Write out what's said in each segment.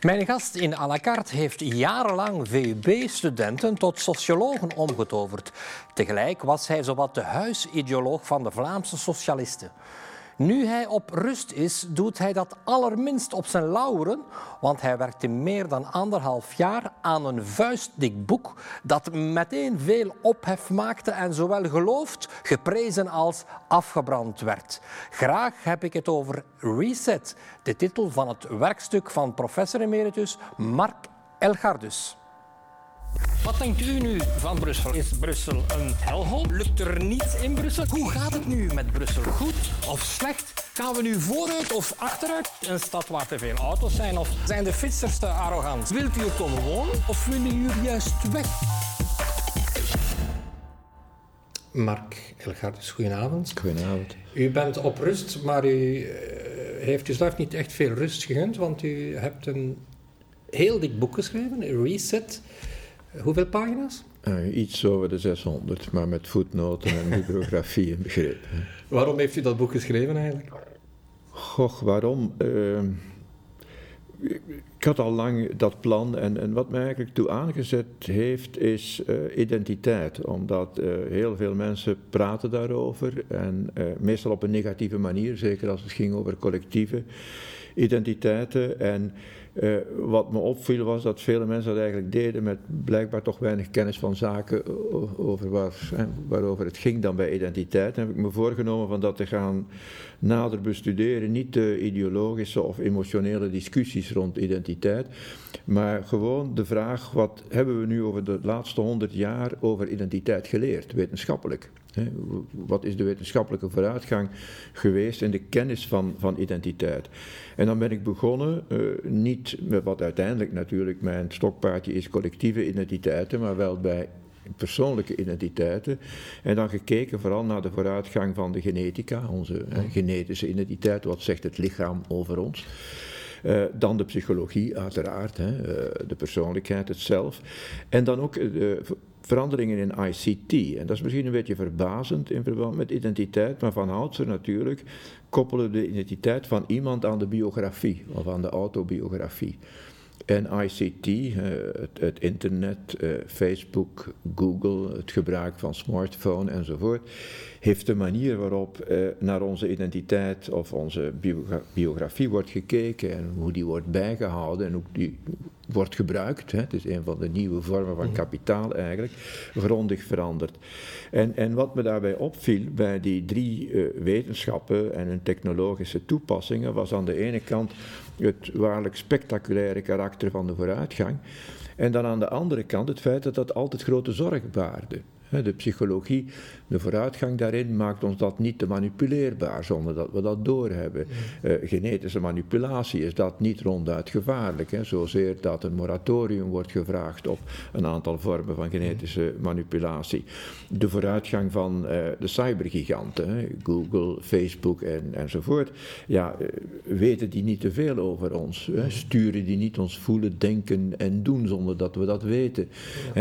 Mijn gast in à la carte heeft jarenlang VUB-studenten tot sociologen omgetoverd. Tegelijk was hij zowat de huisideoloog van de Vlaamse socialisten. Nu hij op rust is, doet hij dat allerminst op zijn lauweren, want hij werkte meer dan anderhalf jaar aan een vuistdik boek dat meteen veel ophef maakte en zowel geloofd, geprezen als afgebrand werd. Graag heb ik het over Reset, de titel van het werkstuk van professor emeritus Mark Elgardus. Wat denkt u nu van Brussel? Is Brussel een helhol? Lukt er niets in Brussel? Hoe gaat het nu met Brussel? Goed of slecht? Gaan we nu vooruit of achteruit? Een stad waar te veel auto's zijn? Of zijn de fietsers te arrogant? Wilt u er komen wonen of willen u juist weg? Mark Elgardus, goedenavond. Goedenavond. U bent op rust, maar u uh, heeft uzelf niet echt veel rust gegund, want u hebt een heel dik boek geschreven, Reset. Hoeveel pagina's? Uh, iets over de 600, maar met voetnoten en bibliografie en begrepen. Waarom heeft u dat boek geschreven eigenlijk? Goh, waarom? Uh, ik had al lang dat plan en, en wat mij eigenlijk toe aangezet heeft is uh, identiteit. Omdat uh, heel veel mensen praten daarover en uh, meestal op een negatieve manier, zeker als het ging over collectieve identiteiten. En uh, wat me opviel was dat vele mensen dat eigenlijk deden met blijkbaar toch weinig kennis van zaken over waar, waarover het ging dan bij identiteit. En heb ik me voorgenomen van dat te gaan nader bestuderen. Niet de ideologische of emotionele discussies rond identiteit, maar gewoon de vraag wat hebben we nu over de laatste honderd jaar over identiteit geleerd, wetenschappelijk. Wat is de wetenschappelijke vooruitgang geweest in de kennis van, van identiteit? En dan ben ik begonnen, uh, niet met wat uiteindelijk natuurlijk mijn stokpaardje is, collectieve identiteiten, maar wel bij persoonlijke identiteiten. En dan gekeken vooral naar de vooruitgang van de genetica, onze hè, genetische identiteit, wat zegt het lichaam over ons. Uh, dan de psychologie, uiteraard, hè, uh, de persoonlijkheid, het zelf. En dan ook de veranderingen in ICT. En dat is misschien een beetje verbazend in verband met identiteit, maar van oudsher natuurlijk koppelen de identiteit van iemand aan de biografie of aan de autobiografie. En ICT, uh, het, internet, uh, Facebook, Google, het gebruik van smartphone enzovoort, heeft de manier waarop uh, naar onze identiteit of onze biogra biografie wordt gekeken en hoe die wordt bijgehouden en hoe die wordt gebruikt. Hè. Het is een van de nieuwe vormen van kapitaal eigenlijk, grondig veranderd. En, en wat me daarbij opviel bij die drie uh, wetenschappen en hun technologische toepassingen was aan de ene kant het waarlijk spectaculaire karakter van de vooruitgang. En dan aan de andere kant het feit dat dat altijd grote zorg baarde. De psychologie, de vooruitgang daarin maakt ons dat niet te manipuleerbaar zonder dat we dat doorhebben. Uh, genetische manipulatie is dat niet ronduit gevaarlijk. Hè? Zozeer dat een moratorium wordt gevraagd op een aantal vormen van genetische manipulatie. De vooruitgang van uh, de cybergiganten, hè? Google, Facebook en, enzovoort, ja, uh, weten die niet te veel over ons. Hè? Sturen die niet ons voelen, denken en doen zonder dat we dat weten.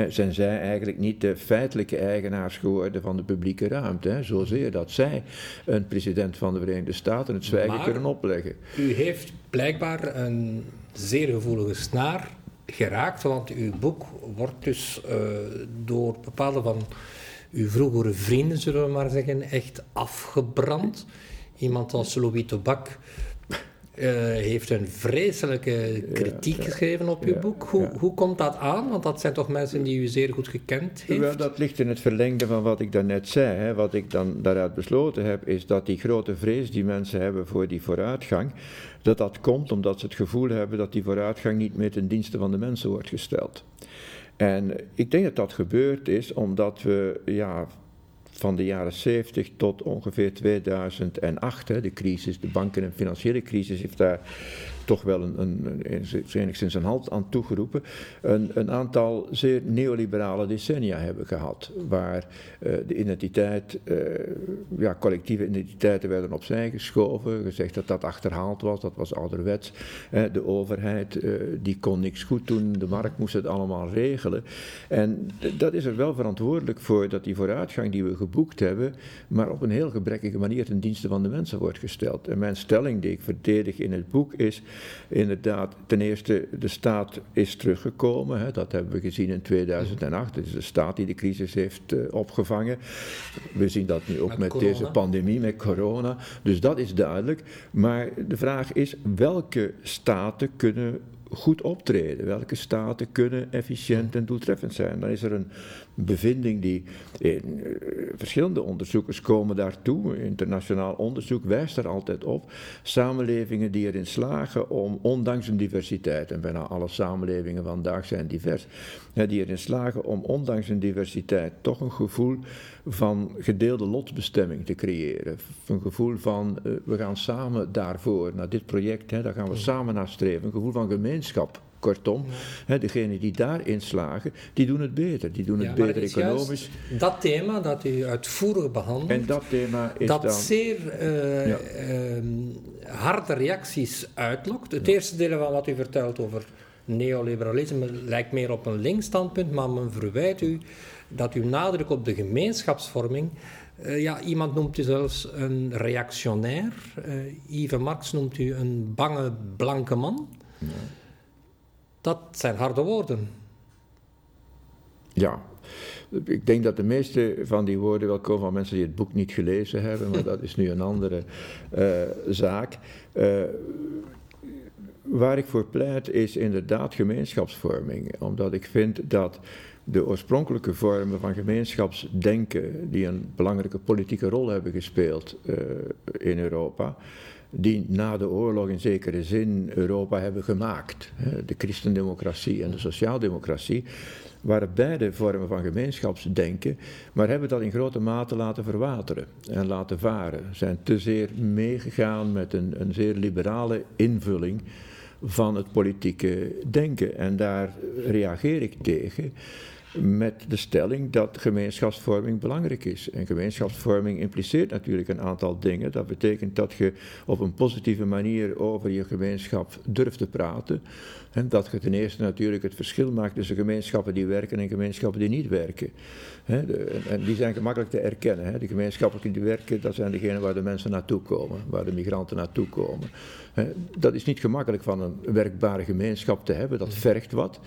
Zijn zij eigenlijk niet de feitelijke eigenaars geworden van de publieke ruimte. Hè, zozeer dat zij een president van de Verenigde Staten het zwijgen maar kunnen opleggen. U heeft blijkbaar een zeer gevoelige snaar geraakt, want uw boek wordt dus uh, door bepaalde van uw vroegere vrienden, zullen we maar zeggen, echt afgebrand. Iemand als Louis Tobak uh, heeft een vreselijke kritiek ja, geschreven op uw ja, boek. Hoe, hoe komt dat aan? Want dat zijn toch mensen die u zeer goed gekend heeft? Wel, dat ligt in het verlengde van wat ik daarnet zei. Hè. Wat ik dan daaruit besloten heb, is dat die grote vrees die mensen hebben voor die vooruitgang, dat dat komt omdat ze het gevoel hebben dat die vooruitgang niet meer ten dienste van de mensen wordt gesteld. En ik denk dat dat gebeurd is omdat we, ja, van de jaren 70 tot ongeveer 2008, hè, de crisis, de banken- en financiële crisis, heeft daar toch wel een, een, enigszins een halt aan toegeroepen, een, een aantal zeer neoliberale decennia hebben gehad, waar uh, de identiteit, uh, ja, collectieve identiteiten werden opzij geschoven, gezegd dat dat achterhaald was, dat was ouderwets. Uh, de overheid, die kon niks goed doen, de markt moest het allemaal regelen. En dat is er wel verantwoordelijk voor dat die vooruitgang die we geboekt hebben, maar op een heel gebrekkige manier ten dienste van de mensen wordt gesteld. En mijn stelling die ik verdedig in het boek is inderdaad, ten eerste, de staat is teruggekomen. Hè, dat hebben we gezien in 2008. Het is de staat die de crisis heeft uh, opgevangen. We zien dat nu ook met, met deze pandemie, met corona. Dus dat is duidelijk. Maar de vraag is, welke staten kunnen goed optreden? Welke staten kunnen efficiënt en doeltreffend zijn? Dan is er een bevinding die in, uh, verschillende onderzoekers komen daartoe. Internationaal onderzoek wijst daar altijd op. Samenlevingen die erin slagen om, ondanks een diversiteit, en bijna alle samenlevingen vandaag zijn divers, die erin slagen om ondanks een diversiteit toch een gevoel van gedeelde lotsbestemming te creëren. Een gevoel van uh, we gaan samen daarvoor, naar dit project, hè, daar gaan we samen naar streven. Een gevoel van gemeenschap. Kortom, hè, degenen die daarin slagen, die doen het beter. Die doen het beter economisch. Dat thema dat u uitvoerig behandelt, en dat, thema is dat dan, zeer uh, ja. uh, harde reacties uitlokt. Het eerste deel van wat u vertelt over neoliberalisme lijkt meer op een links standpunt, maar men verwijt u dat uw nadruk op de gemeenschapsvorming. Uh, ja, iemand noemt u zelfs een reactionair. Yves Marx noemt u een bange blanke man. Dat zijn harde woorden. Ja, ik denk dat de meeste van die woorden wel komen van mensen die het boek niet gelezen hebben, maar dat is nu een andere uh, zaak. waar ik voor pleit is inderdaad gemeenschapsvorming, omdat ik vind dat de oorspronkelijke vormen van gemeenschapsdenken, die een belangrijke politieke rol hebben gespeeld uh, in Europa, die na de oorlog in zekere zin Europa hebben gemaakt. De christendemocratie en de sociaaldemocratie waren beide vormen van gemeenschapsdenken, maar hebben dat in grote mate laten verwateren en laten varen. Zijn te zeer meegegaan met een, een zeer liberale invulling van het politieke denken. En daar reageer ik tegen met de stelling dat gemeenschapsvorming belangrijk is. En gemeenschapsvorming impliceert natuurlijk een aantal dingen. Dat betekent dat je op een positieve manier over je gemeenschap durft te praten. En dat je ten eerste natuurlijk het verschil maakt tussen gemeenschappen die werken en gemeenschappen die niet werken. en die zijn gemakkelijk te erkennen. De gemeenschappen die werken, dat zijn degenen waar de mensen naartoe komen, waar de migranten naartoe komen. Dat is niet gemakkelijk van een werkbare gemeenschap te hebben, dat vergt wat.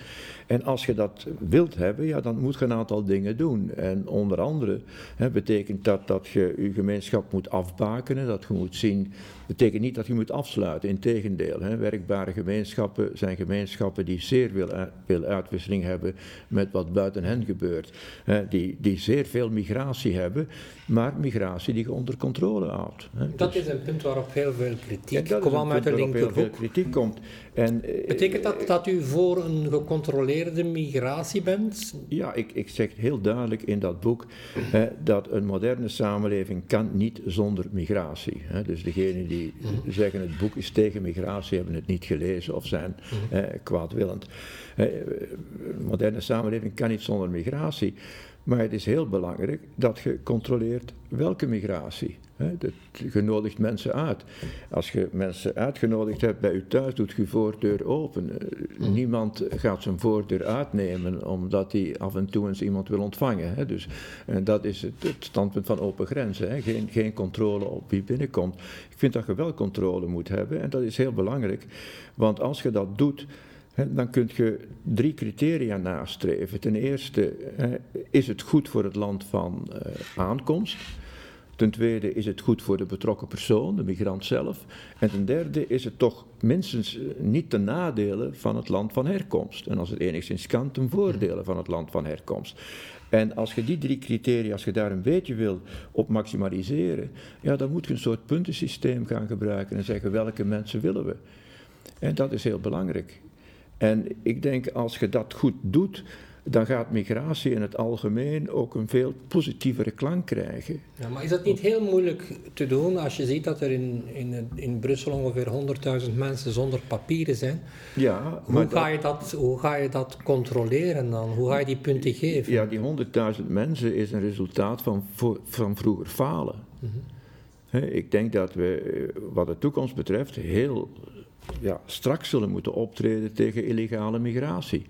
En als je dat wilt hebben, ja, dan moet je een aantal dingen doen. En onder andere hè, betekent dat dat je je gemeenschap moet afbakenen, dat je moet zien, betekent niet dat je moet afsluiten, integendeel. Hè. Werkbare gemeenschappen zijn gemeenschappen die zeer veel, veel uitwisseling hebben met wat buiten hen gebeurt. Hè, die, die zeer veel migratie hebben, maar migratie die je onder controle houdt. Hè. Dat dus, is een punt waarop heel veel kritiek kwam uit de linkerhoek. Heel veel kritiek komt. En, Betekent dat dat u voor een gecontroleerde migratie bent? Ja, ik, ik zeg heel duidelijk in dat boek hè, dat een moderne samenleving kan niet zonder migratie. Hè. Dus degenen die zeggen het boek is tegen migratie, hebben het niet gelezen of zijn mm. eh, kwaadwillend. Eh, een moderne samenleving kan niet zonder migratie. Maar het is heel belangrijk dat je controleert welke migratie. Dat, je nodigt mensen uit. Als je mensen uitgenodigd hebt bij u thuis, doet je voordeur open. Eh. Niemand gaat zijn voordeur uitnemen omdat hij af en toe eens iemand wil ontvangen. Dus en dat is het, het, standpunt van open grenzen. Geen, geen controle op wie binnenkomt. Ik vind dat je wel controle moet hebben en dat is heel belangrijk. Want als je dat doet dan kun je drie criteria nastreven. Ten eerste, is het goed voor het land van eh, aankomst? Ten tweede, is het goed voor de betrokken persoon, de migrant zelf? En ten derde, is het toch minstens eh, niet ten nadele van het land van herkomst? En als het enigszins kan, ten voordele van het land van herkomst. En als je die drie criteria, als je daar een beetje wil op maximaliseren, ja, dan moet je een soort puntensysteem gaan gebruiken en zeggen welke mensen willen we. En dat is heel belangrijk. En ik denk als je dat goed doet, dan gaat migratie in het algemeen ook een veel positievere klank krijgen. Ja, maar is dat niet heel moeilijk te doen als je ziet dat er in, in, in Brussel ongeveer 100.000 mensen zonder papieren zijn? Ja, hoe, ga je dat, hoe ga je dat controleren dan? Hoe ga je die punten geven? Ja, die 100.000 mensen is een resultaat van, van vroeger falen. Mm -hmm. Ik denk dat we, wat de toekomst betreft, heel ja, straks zullen moeten optreden tegen illegale migratie.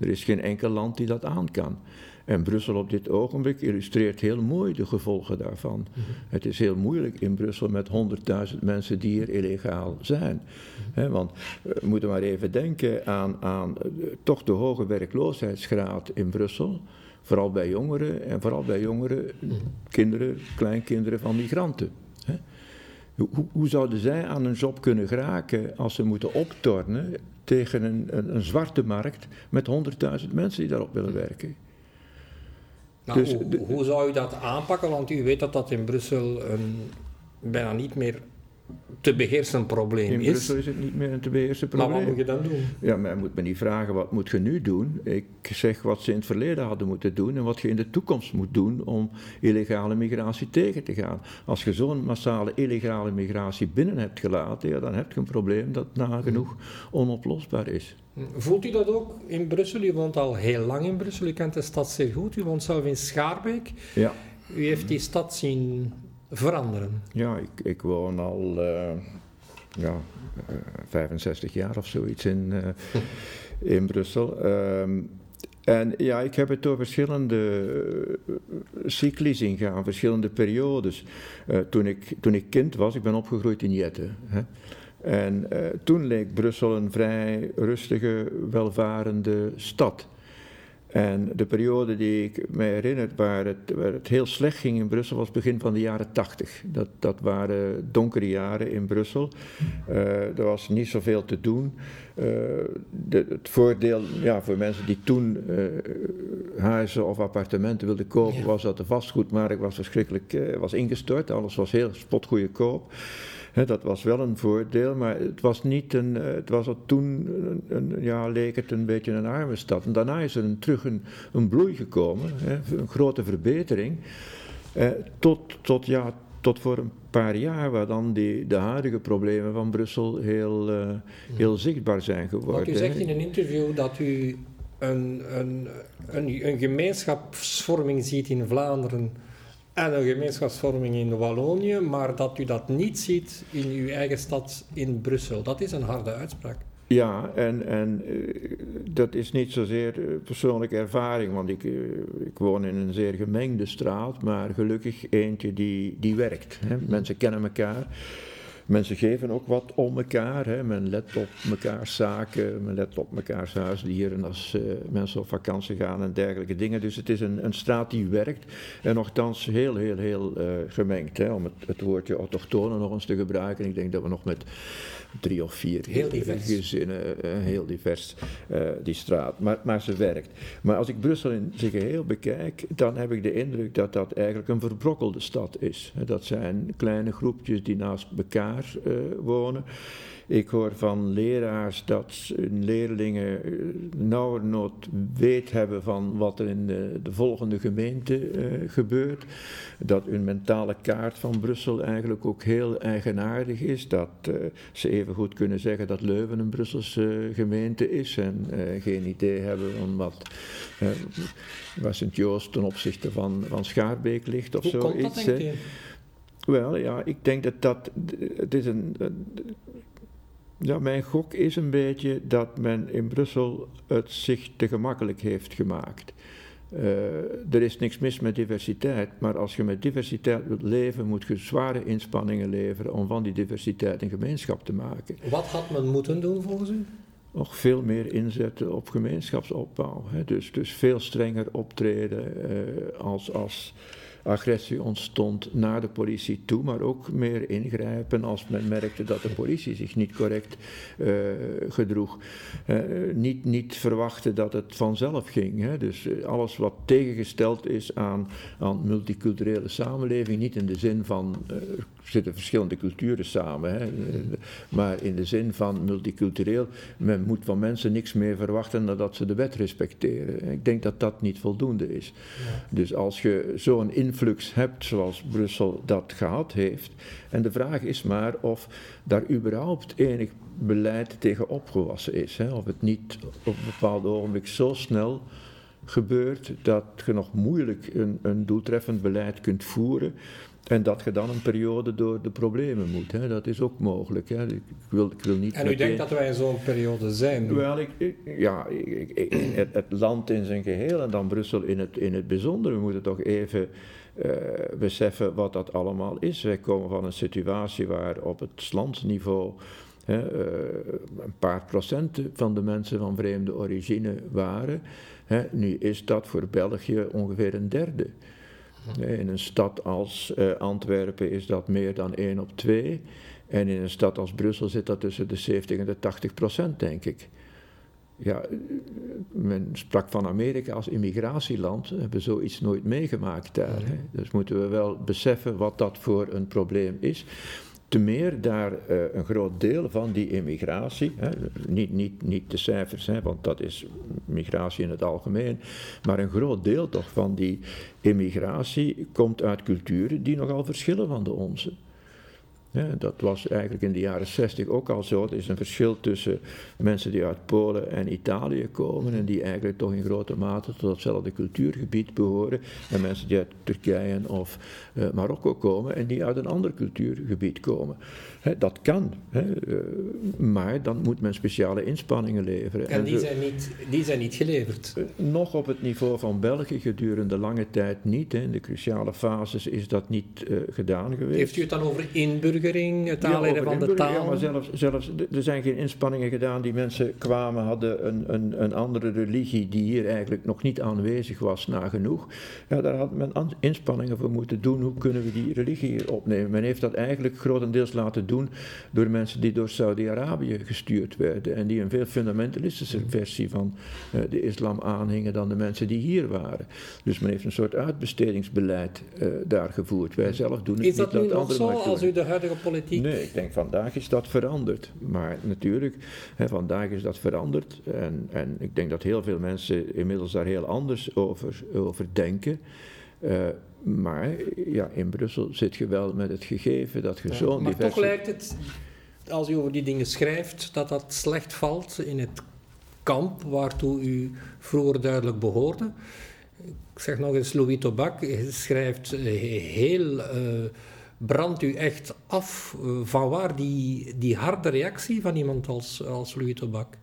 Er is geen enkel land die dat aan kan. En Brussel op dit ogenblik illustreert heel mooi de gevolgen daarvan. Het is heel moeilijk in Brussel met 100.000 mensen die hier illegaal zijn. want eh, we moeten maar even denken aan, aan eh, toch de hoge werkloosheidsgraad in Brussel. Vooral bij jongeren en vooral bij jongeren, kinderen, kleinkinderen van migranten. Hoe, hoe, zouden zij aan een job kunnen geraken als ze moeten optornen tegen een, een, een zwarte markt met 100.000 mensen die daarop willen werken? Nou, dus, hoe, hoe, zou u dat aanpakken? Want u weet dat dat in Brussel een, bijna niet meer te beheersen probleem in is. In Brussel is het niet meer een te beheersen probleem. Maar wat moet je dan doen? Ja, men moet me niet vragen wat moet je nu doen. Ik zeg wat ze in het verleden hadden moeten doen en wat je in de toekomst moet doen om illegale migratie tegen te gaan. Als je zo'n massale illegale migratie binnen hebt gelaten, ja, dan heb je een probleem dat nagenoeg onoplosbaar is. Voelt u dat ook in Brussel? U woont al heel lang in Brussel, u kent de stad zeer goed. U woont zelf in Schaarbeek. Ja. U heeft die stad zien veranderen? Ja, ik, ik woon al uh, ja, 65 eh, jaar of zoiets in, uh, in Brussel. Um, en ja, ik heb het door verschillende cycli zien gaan, verschillende periodes. toen, ik, toen ik kind was, ik ben opgegroeid in Jette. Hè. En toen leek Brussel een vrij rustige, welvarende stad. En de periode die ik me herinner waar het, waar het heel slecht ging in Brussel was begin van de jaren tachtig. Dat, dat waren donkere jaren in Brussel. Uh, er was niet zoveel te doen. Uh, de, het voordeel ja, voor mensen die toen uh, huizen of appartementen wilden kopen was dat de vastgoedmarkt was verschrikkelijk was ingestort. Alles was heel dat was wel een voordeel, maar het was niet een. Eh, het was toen, een, ja, leek het een beetje een arme stad. En daarna is er een, terug een, een bloei gekomen, een grote verbetering. Eh, tot, tot, ja, tot voor een paar jaar, waar dan die, de huidige problemen van Brussel heel, uh, heel zichtbaar zijn geworden. Want u zegt in een interview dat u een, een, een, een gemeenschapsvorming ziet in Vlaanderen en een gemeenschapsvorming in Wallonië, maar dat u dat niet ziet in uw eigen stad in Brussel. Dat is een harde uitspraak. Ja, en, en uh, dat is niet zozeer uh, persoonlijke ervaring, want ik, uh, ik woon in een zeer gemengde straat, maar gelukkig eentje die, die werkt. Hè. Mensen kennen elkaar. Mensen geven ook wat om elkaar. Hè. Men let op mekaars zaken, men let op mekaars huisdieren als uh, mensen op vakantie gaan en dergelijke dingen. Dus het is een, een straat die werkt en nogthans heel, heel, heel uh, gemengd. Hè, om het, het woordje autochtonen nog eens te gebruiken. Ik denk dat we nog met drie of vier heel gezinnen, uh, heel divers, die straat. Maar, maar ze werkt. Maar als ik Brussel in zijn geheel bekijk, dan heb ik de indruk dat dat eigenlijk een verbrokkelde stad is. Dat zijn kleine groepjes die naast elkaar uh, wonen. Ik hoor van leraars dat hun leerlingen uh, nauwernood weet hebben van wat er in de, de volgende gemeente uh, gebeurt. Dat hun mentale kaart van Brussel eigenlijk ook heel eigenaardig is. Dat ze even goed kunnen zeggen dat Leuven een Brusselse gemeente is en geen idee hebben van wat waar Sint-Joost ten opzichte van, van Schaarbeek ligt of Hoe zoiets. Komt dat, denk je? Wel, ja, ik denk dat dat. Het is een. Ja, mijn gok is een beetje dat men in Brussel het zich te gemakkelijk heeft gemaakt. Uh, er is niks mis met diversiteit, maar als je met diversiteit wilt leven, moet je zware inspanningen leveren om van die diversiteit een gemeenschap te maken. Wat had men moeten doen volgens u? Nog veel meer inzetten op gemeenschapsopbouw. Hè. Dus, dus veel strenger optreden uh, als. als agressie ontstond naar de politie toe, maar ook meer ingrijpen als men merkte dat de politie zich niet correct uh, gedroeg. Uh, niet, niet verwachten dat het vanzelf ging. Hè. Dus eh, alles wat tegengesteld is aan, aan multiculturele samenleving, niet in de zin van zitten verschillende culturen samen, hè, maar in de zin van multicultureel, men moet van mensen niks meer verwachten dan dat ze de wet respecteren. Ik denk dat dat niet voldoende is. Ja. Dus als je zo'n influx hebt zoals Brussel dat gehad heeft. En de vraag is maar of daar überhaupt enig beleid tegen opgewassen is. Hè? Of het niet op een bepaald ogenblik zo snel gebeurt, dat je nog moeilijk een, een doeltreffend beleid kunt voeren. En dat je dan een periode door de problemen moet. Hè. Dat is ook mogelijk. Hè. Ik, wil, ik wil niet en u denkt dat wij in zo'n periode zijn? Wel, ik, ja, ik, het, het, land in zijn geheel en dan Brussel in het, in het bijzonder. We moeten toch even uh, beseffen wat dat allemaal is. Wij komen van een situatie waar op het landsniveau uh, een paar procent van de mensen van vreemde origine waren. nu is dat voor België ongeveer een derde. In een stad als uh, Antwerpen is dat meer dan 1 op 2. En in een stad als Brussel zit dat tussen de 70 en de 80 procent, denk ik. Ja, men sprak van Amerika als immigratieland. We hebben zoiets nooit meegemaakt daar. Hè. Dus moeten we wel beseffen wat dat voor een probleem is. Te meer daar uh, een groot deel van die immigratie, hè, niet, niet, niet de cijfers, hè, want dat is migratie in het algemeen, maar een groot deel toch van die immigratie komt uit culturen die nogal verschillen van de onze. Dat was eigenlijk in de jaren 60 ook al zo. Er is een verschil tussen mensen die uit Polen en Italië komen en die eigenlijk toch in grote mate tot hetzelfde cultuurgebied behoren. En mensen die uit Turkije of uh, Marokko komen en die uit een ander cultuurgebied komen. Dat kan, eh, maar dan moet men speciale inspanningen leveren. En, die, zijn niet, die zijn niet geleverd? Eh, nog op het niveau van België gedurende lange tijd niet. In de cruciale fases is dat niet gedaan geweest. Heeft u het dan over inburgering? het aanleren van de taal? Ja, maar zelfs, zelfs, er zijn geen inspanningen gedaan die mensen kwamen, hadden een, een, een andere religie die hier eigenlijk nog niet aanwezig was, nagenoeg. Ja, daar had men inspanningen voor moeten doen. Hoe kunnen we die religie hier opnemen? Men heeft dat eigenlijk grotendeels laten doen door mensen die door Saudi-Arabië gestuurd werden en die een veel fundamentalistische versie van uh, de islam aanhingen dan de mensen die hier waren. Dus men heeft een soort uitbestedingsbeleid uh, daar gevoerd. Wij zelf doen het is niet. Is dat nu nog zo als u de huidige politiek? Nee, ik denk vandaag is dat veranderd. Maar natuurlijk, hè, vandaag is dat veranderd. En, en ik denk dat heel veel mensen inmiddels daar heel anders over, over denken. Uh, maar ja, in Brussel zit je wel met het gegeven dat je ja, zo'n Maar toch lijkt het, als u over die dingen schrijft, dat dat slecht valt in het kamp waartoe u vroeger duidelijk behoorde. Ik zeg nog eens, Louis Tobac schrijft heel... Uh, brandt u echt af? Uh, van waar die, die harde reactie van iemand als, als Louis Tobak?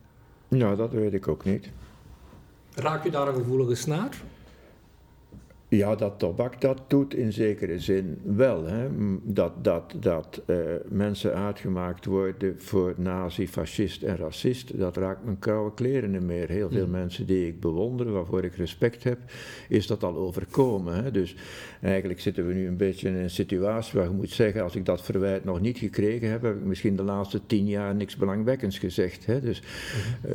Nou, dat weet ik ook niet. Raakt u daar een gevoelige snaar? Ja, dat tabak dat doet in zekere zin wel. Hè? Dat, dat, dat uh, mensen uitgemaakt worden voor nazi, fascist en racist, dat raakt mijn koude kleren niet meer. Heel veel mm. mensen die ik bewonder, waarvoor ik respect heb, is dat al overkomen. Hè? Dus eigenlijk zitten we nu een beetje in een situatie waar je moet zeggen, als ik dat verwijt nog niet gekregen heb, heb ik misschien de laatste tien jaar niks belangwekkends gezegd. Hè? Dus uh,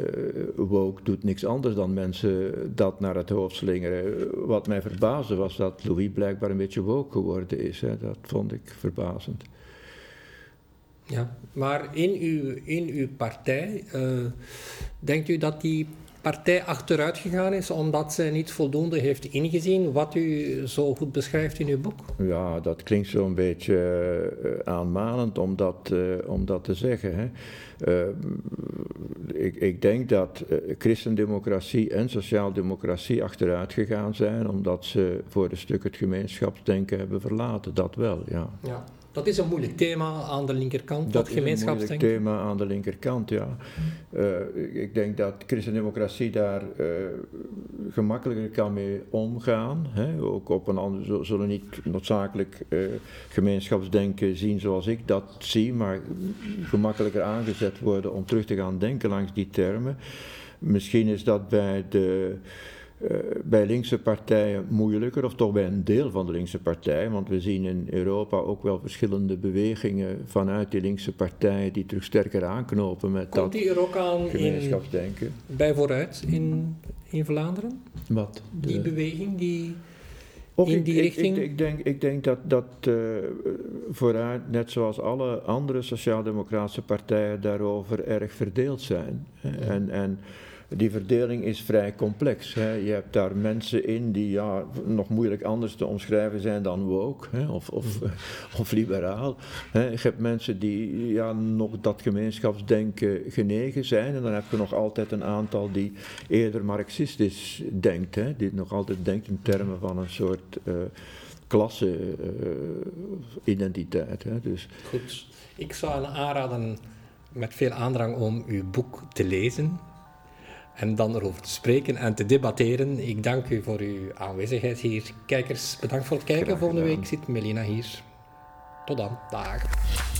woke doet niks anders dan mensen dat naar het hoofd slingeren. Wat mij verbaast was dat Louis blijkbaar een beetje woke geworden is. Hè. Dat vond ik verbazend. Ja, maar in uw, in uw partij, uh, denkt u dat die partij achteruit gegaan is omdat zij niet voldoende heeft ingezien wat u zo goed beschrijft in uw boek? Ja, dat klinkt zo'n beetje uh, aanmanend om dat, uh, om dat te zeggen. Hè. Uh, ik, ik, denk dat christendemocratie en sociaaldemocratie achteruit gegaan zijn omdat ze voor een stuk het gemeenschapsdenken hebben verlaten. Dat wel, ja. ja. Dat is een moeilijk thema aan de linkerkant, dat, dat is een moeilijk thema aan de linkerkant, ja. Uh, ik denk dat christendemocratie daar uh, gemakkelijker kan mee omgaan. Hè. Ook op een andere, zullen niet noodzakelijk uh, gemeenschapsdenken zien zoals ik dat zie, maar gemakkelijker aangezet worden om terug te gaan denken langs die termen. Misschien is dat bij de uh, bij linkse partijen moeilijker, of toch bij een deel van de linkse partijen, want we zien in Europa ook wel verschillende bewegingen vanuit die linkse partijen die terug sterker aanknopen met Komt dat die er ook aan gemeenschapsdenken. In, bij vooruit in, in Vlaanderen? Wat? De... Die beweging die. in ik, die richting? Ik, ik, denk, ik denk dat, dat uh, vooruit, net zoals alle andere sociaal-democratische partijen, daarover erg verdeeld zijn. Ja. En, en die verdeling is vrij complex. Hè. Je hebt daar mensen in die ja, nog moeilijk anders te omschrijven zijn dan woke hè, of, of, of liberaal. Hè. Je hebt mensen die ja, nog dat gemeenschapsdenken genegen zijn. En dan heb je nog altijd een aantal die eerder marxistisch denkt. Hè, die nog altijd denkt in termen van een soort uh, klasse-identiteit. Uh, dus. Goed. Ik zou aanraden met veel aandrang om uw boek te lezen en dan erover te spreken en te debatteren. Ik dank u voor uw aanwezigheid hier. Kijkers, bedankt voor het kijken. Volgende week zit Melina hier. Tot dan. Dag.